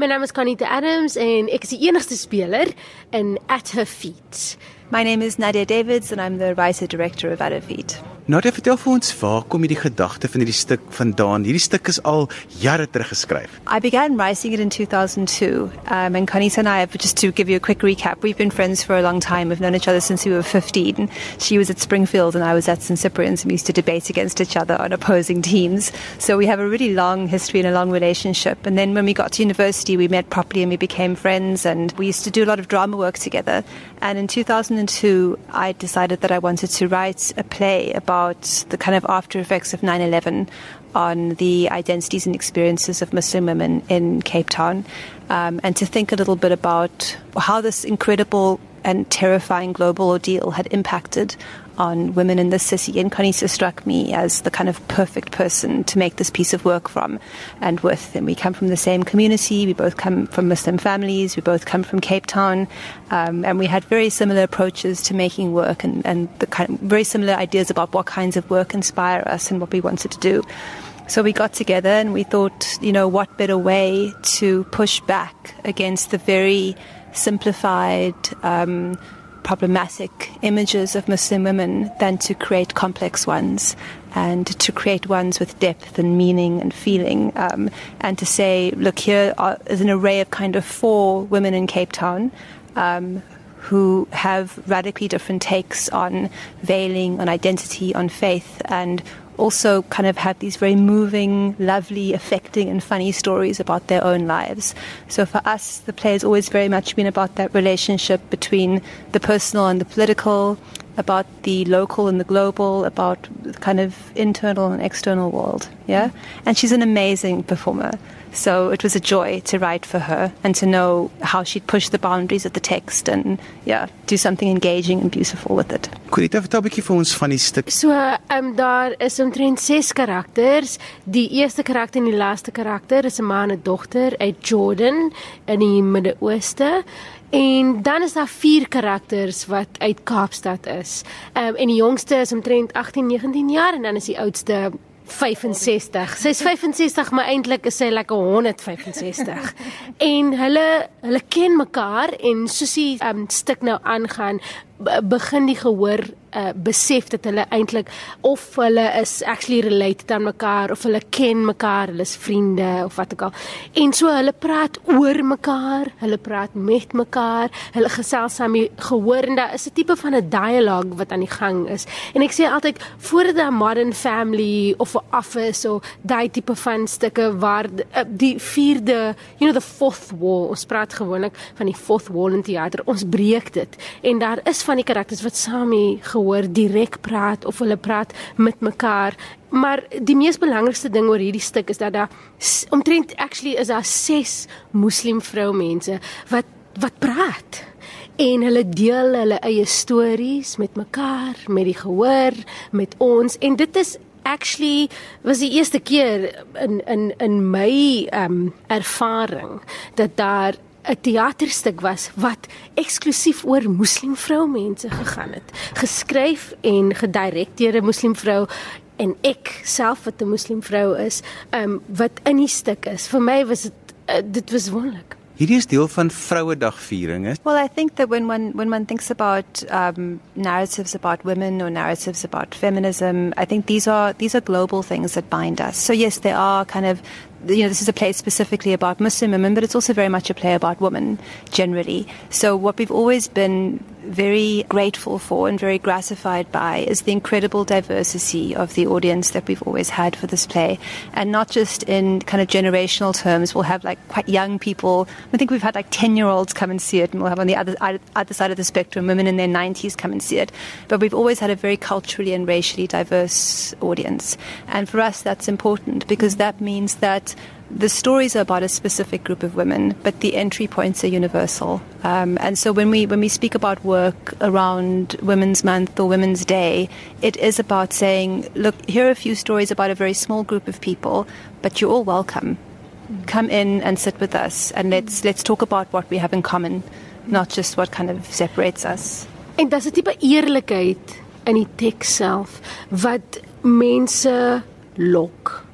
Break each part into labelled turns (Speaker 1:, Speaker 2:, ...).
Speaker 1: My naam is Connie Adams en ek is die enigste speler in At Her Feet.
Speaker 2: My name is Nadia Davids and I'm the writer director of At
Speaker 3: Nadia, vertel vir ons waar kom hierdie gedagte van hierdie stuk vandaan? Hierdie stuk is al jare terug geskryf.
Speaker 2: I began writing it in 2002. Um, and Connie and I, just to give you a quick recap, we've been friends for a long time. We've known each other since we were 15. She was at Springfield and I was at St. Cyprian's and we used to debate against each other on opposing teams. So we have a really long history and a long relationship. And then when we got to university, we met properly and we became friends and we used to do a lot of drama work together. And in 2002, I decided that I wanted to write a play about the kind of after effects of 9 11 on the identities and experiences of Muslim women in Cape Town, um, and to think a little bit about how this incredible and terrifying global ordeal had impacted on women in the city. And Kanisa struck me as the kind of perfect person to make this piece of work from and with. And we come from the same community. We both come from Muslim families. We both come from Cape Town. Um, and we had very similar approaches to making work and, and the kind of very similar ideas about what kinds of work inspire us and what we wanted to do. So we got together and we thought, you know, what better way to push back against the very simplified, um, problematic images of Muslim women than to create complex ones and to create ones with depth and meaning and feeling. Um, and to say, look, here is an array of kind of four women in Cape Town. Um, who have radically different takes on veiling, on identity, on faith, and also kind of have these very moving, lovely, affecting, and funny stories about their own lives. So for us, the play has always very much been about that relationship between the personal and the political, about the local and the global, about the kind of internal and external world. Yeah? And she's an amazing performer. So it was a joy to write for her and to know how she'd push the boundaries of the text and yeah, do something engaging and beautiful with it.
Speaker 3: Korita, vertel 'n bietjie vir ons van die stuk.
Speaker 1: So, ehm um, daar is omtrent 6 karakters. Die eerste karakter en die laaste karakter is 'n ma en 'n dogter uit Jordan in die Midde-Ooste. En dan is daar vier karakters wat uit Kaapstad is. Ehm um, en die jongste is omtrent 18, 19 jaar en dan is die oudste 65. Sy's 65, maar eintlik is sy lekker 165. en hulle hulle ken mekaar en soos die um, stuk nou aangaan, begin die gehoor uh, besef dat hulle eintlik of hulle is actually related aan mekaar of hulle ken mekaar, hulle is vriende of wat ook al. En so hulle praat oor mekaar, hulle praat met mekaar, hulle gesels saam gehoor en daar is 'n tipe van 'n dialoog wat aan die gang is. En ek sê altyd voordat 'n modern family of 'n office of daai tipe van stukke waar uh, die vierde, you know the fourth wall, ons praat gewoonlik van die fourth wall in teater, ons breek dit. En daar is van die karakters wat saam gehoor direk praat of hulle praat met mekaar. Maar die mees belangrikste ding oor hierdie stuk is dat daar omtrent actually is daar 6 moslim vroumense wat wat praat en hulle deel hulle eie stories met mekaar, met die gehoor, met ons en dit is actually was die eerste keer in in in my um, ervaring dat daar 'n teaterstuk was wat eksklusief oor moslimvroumense gegaan het. Geskryf en gedirek deur 'n moslimvrou en ek self wat 'n moslimvrou is, um, wat in die stuk is. Vir my was dit uh, dit was wonderlik.
Speaker 3: Hierdie is deel van Vrouedagviering is.
Speaker 2: Well, I think that when one when one thinks about um, narratives about women or narratives about feminism, I think these are these are global things that bind us. So yes, there are kind of you know, this is a play specifically about Muslim women, but it's also very much a play about women generally. So what we've always been very grateful for and very gratified by is the incredible diversity of the audience that we've always had for this play. And not just in kind of generational terms, we'll have like quite young people. I think we've had like 10 year olds come and see it, and we'll have on the other, other side of the spectrum women in their 90s come and see it. But we've always had a very culturally and racially diverse audience. And for us, that's important because that means that the stories are about a specific group of women, but the entry points are universal. Um, and so when we when we speak about work around Women's Month or Women's Day, it is about saying, look, here are a few stories about a very small group of people, but you're all welcome. Come in and sit with us, and let's let's talk about what we have in common, not just what kind of separates us.
Speaker 1: En daar's 'n tipe eerlikheid in die teks self wat mense lok.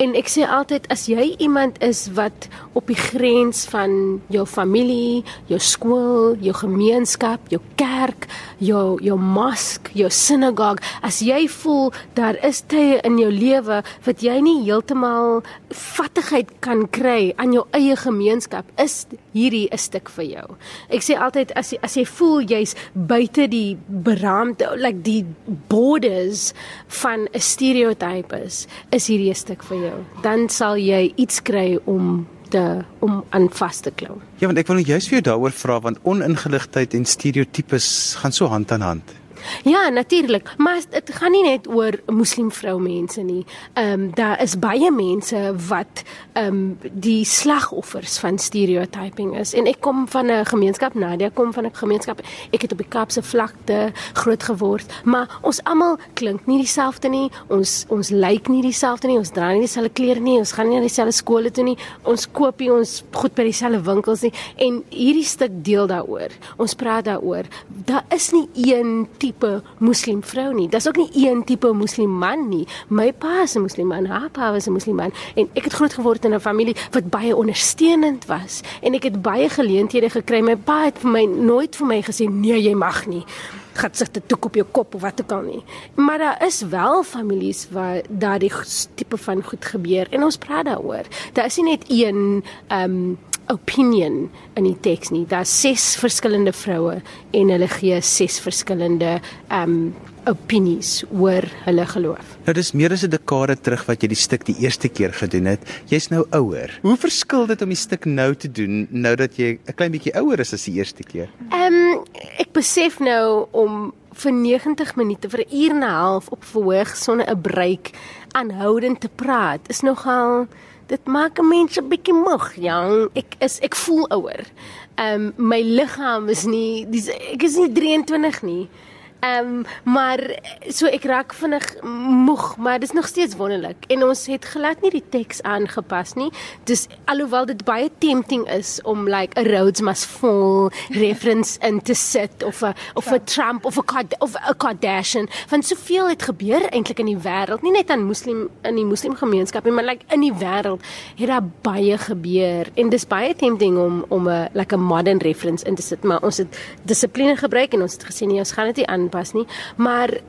Speaker 1: En ek sê altyd as jy iemand is wat op die grens van jou familie, jou skool, jou gemeenskap, jou kerk, jou jou mosk, jou sinagoge. As jy voel daar is tye in jou lewe wat jy nie heeltemal vattigheid kan kry aan jou eie gemeenskap, is hierdie 'n stuk vir jou. Ek sê altyd as jy as jy voel jy's buite die beraamde like die borders van 'n stereotype is, is hierdie 'n stuk vir jou. Dan sal jy iets kry om te om aan vas te klou.
Speaker 3: Ja, want ek wil nou juist vir jou daaroor vra want oningeligtheid en stereotypes gaan so hand aan hand.
Speaker 1: Ja, natuurlik, maar dit gaan nie net oor moslim vroumense nie. Ehm um, daar is baie mense wat ehm um, die slagoffers van stereotyping is. En ek kom van 'n gemeenskap, Nadia kom van 'n gemeenskap. Ek het op die Kaapse vlakte groot geword, maar ons almal klink nie dieselfde nie. Ons ons lyk nie dieselfde nie. Ons dra nie dieselfde klere nie. Ons gaan nie na dieselfde skole toe nie. Ons koop nie ons goed by dieselfde winkels nie. En hierdie stuk deel daaroor. Ons praat daaroor. Daar is nie een tipe moslim vrou nie. Daar's ook nie een tipe moslim man nie. My pa is 'n moslim man, haar pa was 'n moslim man en ek het groot geword in 'n familie wat baie ondersteunend was en ek het baie geleenthede gekry. My pa het vir my nooit vir my gesê nee, jy mag nie gaan sit te toek op jou kop of wat ook al nie. Maar daar is wel families waar daardie tipe van goed gebeur en ons praat daaroor. Daar is nie net een ehm um, opinion in die teks nie. Daar's ses verskillende vroue en hulle gee ses verskillende um opinies oor hulle geloof.
Speaker 3: Nou dis meer as 'n dekade terug wat jy die stuk die eerste keer gedoen het. Jy's nou ouer. Hoe verskil dit om die stuk nou te doen nou dat jy 'n klein bietjie ouer is as die eerste keer?
Speaker 1: Um ek besef nou om vir 90 minute vir 'n uur en 'n half op verhoog sonder 'n breek aanhoudend te praat is nogal dit maak 'n mens 'n bietjie moeg, jong. Ek is ek voel ouer. Ehm um, my liggaam is nie dis, ek is nie 23 nie. Ehm um, maar so ek raak vinnig moeg, maar dit is nog steeds wonderlik. En ons het glad nie die teks aangepas nie. Dis alhoewel dit baie tempting is om like 'n Rhodes must fall reference in te sit of 'n of 'n Trump of 'n of 'n Kardashian. Want soveel het gebeur eintlik in die wêreld, nie net aan moslim in die moslim gemeenskap nie, maar like in die wêreld het daar baie gebeur en dis baie tempting om om 'n like 'n modern reference in te sit, maar ons het dissipline gebruik en ons het gesê nee, ons gaan dit nie aan aanpas nie, maar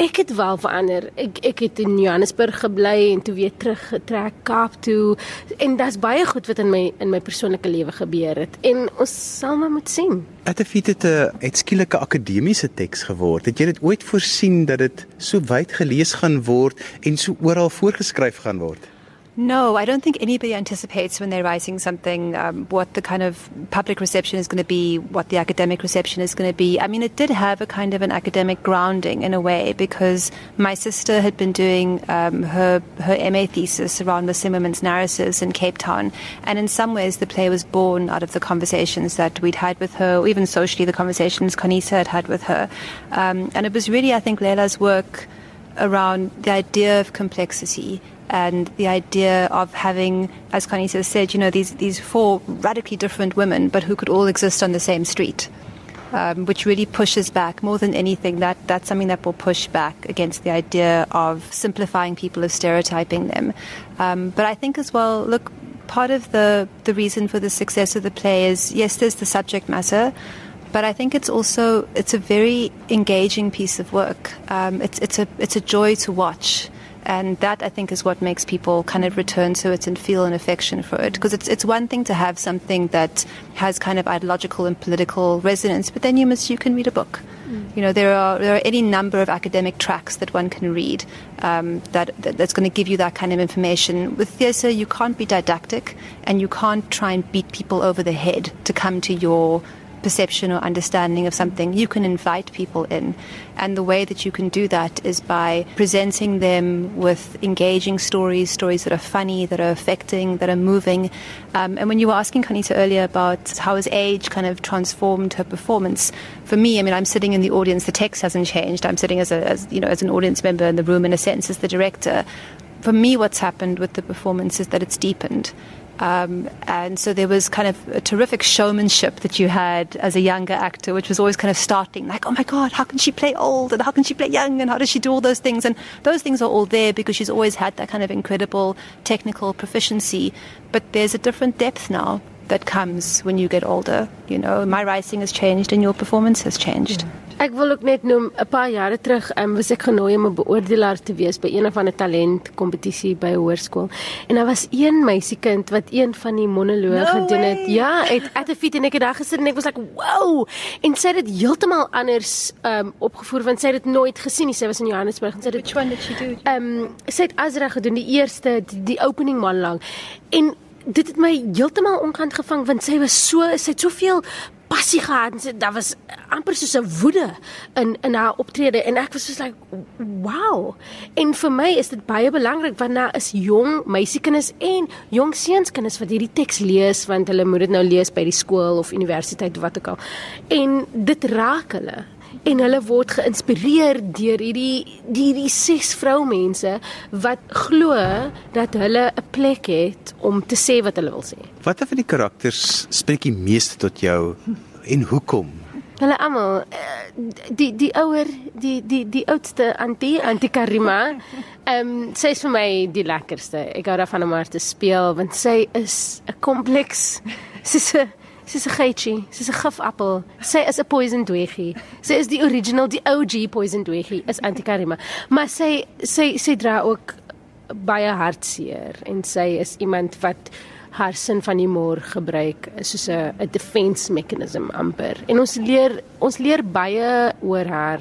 Speaker 1: ek het wel verander. Ek ek het in Johannesburg gebly en toe weer teruggetrek Kaap toe en daar's baie goed wat in my in my persoonlike lewe gebeur het en ons sal maar moet sien.
Speaker 3: Atafit het 'n uitskielike akademiese teks geword. Het jy dit ooit voorsien dat dit so wyd gelees gaan word en so oral voorgeskryf gaan word?
Speaker 2: No, I don't think anybody anticipates when they're writing something um, what the kind of public reception is going to be, what the academic reception is going to be. I mean, it did have a kind of an academic grounding in a way because my sister had been doing um, her her MA thesis around the Zimmerman's narratives in Cape Town, and in some ways the play was born out of the conversations that we'd had with her, or even socially the conversations Conisa had had with her, um, and it was really, I think, Leila's work around the idea of complexity and the idea of having, as Connie said, you know, these, these four radically different women, but who could all exist on the same street. Um, which really pushes back more than anything. That that's something that will push back against the idea of simplifying people, of stereotyping them. Um, but I think as well, look, part of the the reason for the success of the play is yes, there's the subject matter, but I think it's also it's a very engaging piece of work. Um, it's it's a it's a joy to watch. And that I think is what makes people kind of return to it and feel an affection for it. Because it's, it's one thing to have something that has kind of ideological and political resonance, but then you must, you can read a book. Mm. You know, there are, there are any number of academic tracks that one can read um, that, that, that's going to give you that kind of information. With theatre, you can't be didactic and you can't try and beat people over the head to come to your perception or understanding of something, you can invite people in. And the way that you can do that is by presenting them with engaging stories, stories that are funny, that are affecting, that are moving. Um, and when you were asking Kanita earlier about how has age kind of transformed her performance, for me, I mean, I'm sitting in the audience, the text hasn't changed. I'm sitting as, a, as, you know, as an audience member in the room, in a sense, as the director. For me, what's happened with the performance is that it's deepened Um, and so there was kind of a terrific showmanship that you had as a younger actor, which was always kind of starting like, oh my God, how can she play old and how can she play young and how does she do all those things? And those things are all there because she's always had that kind of incredible technical proficiency. But there's a different depth now that comes when you get older. You know, my writing has changed and your performance has changed. Mm.
Speaker 1: Ek wil ook net noem 'n paar jare terug, um, was ek genooi om 'n beoordelaar te wees by een van 'n talent kompetisie by 'n hoërskool. En daar was een meisiekind wat een van die monoloë no gedoen het. Ja, het at the feet en ek het daar gesit en ek was like, "Wow!" En sy het dit heeltemal anders um opgevoer want sy het dit nooit gesien nie. Sy was in Johannesburg en sy het
Speaker 2: Which one did she do?
Speaker 1: Um sy het Azra gedoen, die eerste die, die opening monologue. En dit het my heeltemal onkant gevang want sy was so sy het soveel passie gehad en sy daar was amper soos 'n woede in in haar optrede. En ek was so like wow. En vir my is dit baie belangrik want daar is jong meisiekinders en jong seunskinders wat hierdie teks lees want hulle moet dit nou lees by die skool of universiteit of wat ook al. En dit raak hulle. En hulle word geïnspireer deur hierdie hierdie ses vroumense wat glo dat hulle 'n plek het om te sê wat hulle wil sê.
Speaker 3: Watter van die karakters spreek die meeste tot jou en hoekom?
Speaker 1: Hulle almal eh, die die ouer die die die oudste antie antie Karima. Ehm um, sy is vir my die lekkerste. Ek hou daarvan om haar te speel want sy is 'n kompleks. Sy's 'n Sy's 'n geitjie, sy's 'n gifappel. Sy is 'n poison dweggie. Sy is die original, die OG poison dweggie is Antikarima. Maar sy sy sy dra ook baie hartseer en sy is iemand wat haar sin van humor gebruik soos 'n 'n defense mechanism amper. En ons leer ons leer baie oor haar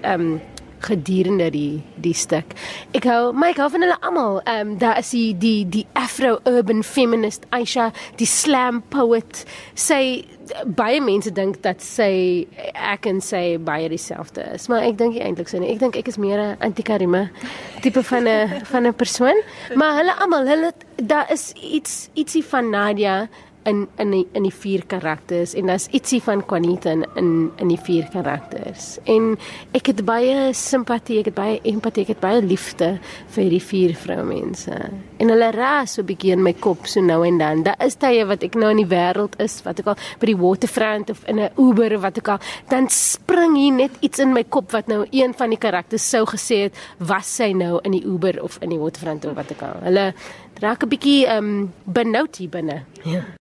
Speaker 1: ehm um, gedurende die die stuk. Ek hou my ek hou van hulle almal. Ehm um, daar is die die die Afro urban feminist Aisha, die slam poet. Sy baie mense dink dat sy ek en sy baie dieselfde is, maar ek dink eintlik so nie. Ek dink ek is meer 'n antikarima tipe van 'n van 'n persoon. Maar hulle almal, hulle daar is iets ietsie van Nadia in in die, in die vier karakters en daar's ietsie van Quanita in in in die vier karakters. En ek het baie simpatie, ek het baie empatie, ek het baie liefde vir hierdie vier vroumense. En hulle raas so 'n bietjie in my kop so nou en dan. Daar is tye wat ek nou in die wêreld is, wat ek al by die waterfront of in 'n Uber of wat ook al, dan spring hier net iets in my kop wat nou een van die karakters sou gesê het, was sy nou in die Uber of in die waterfront of wat ook al. Hulle raak 'n bietjie um, benoud hier binne. Ja.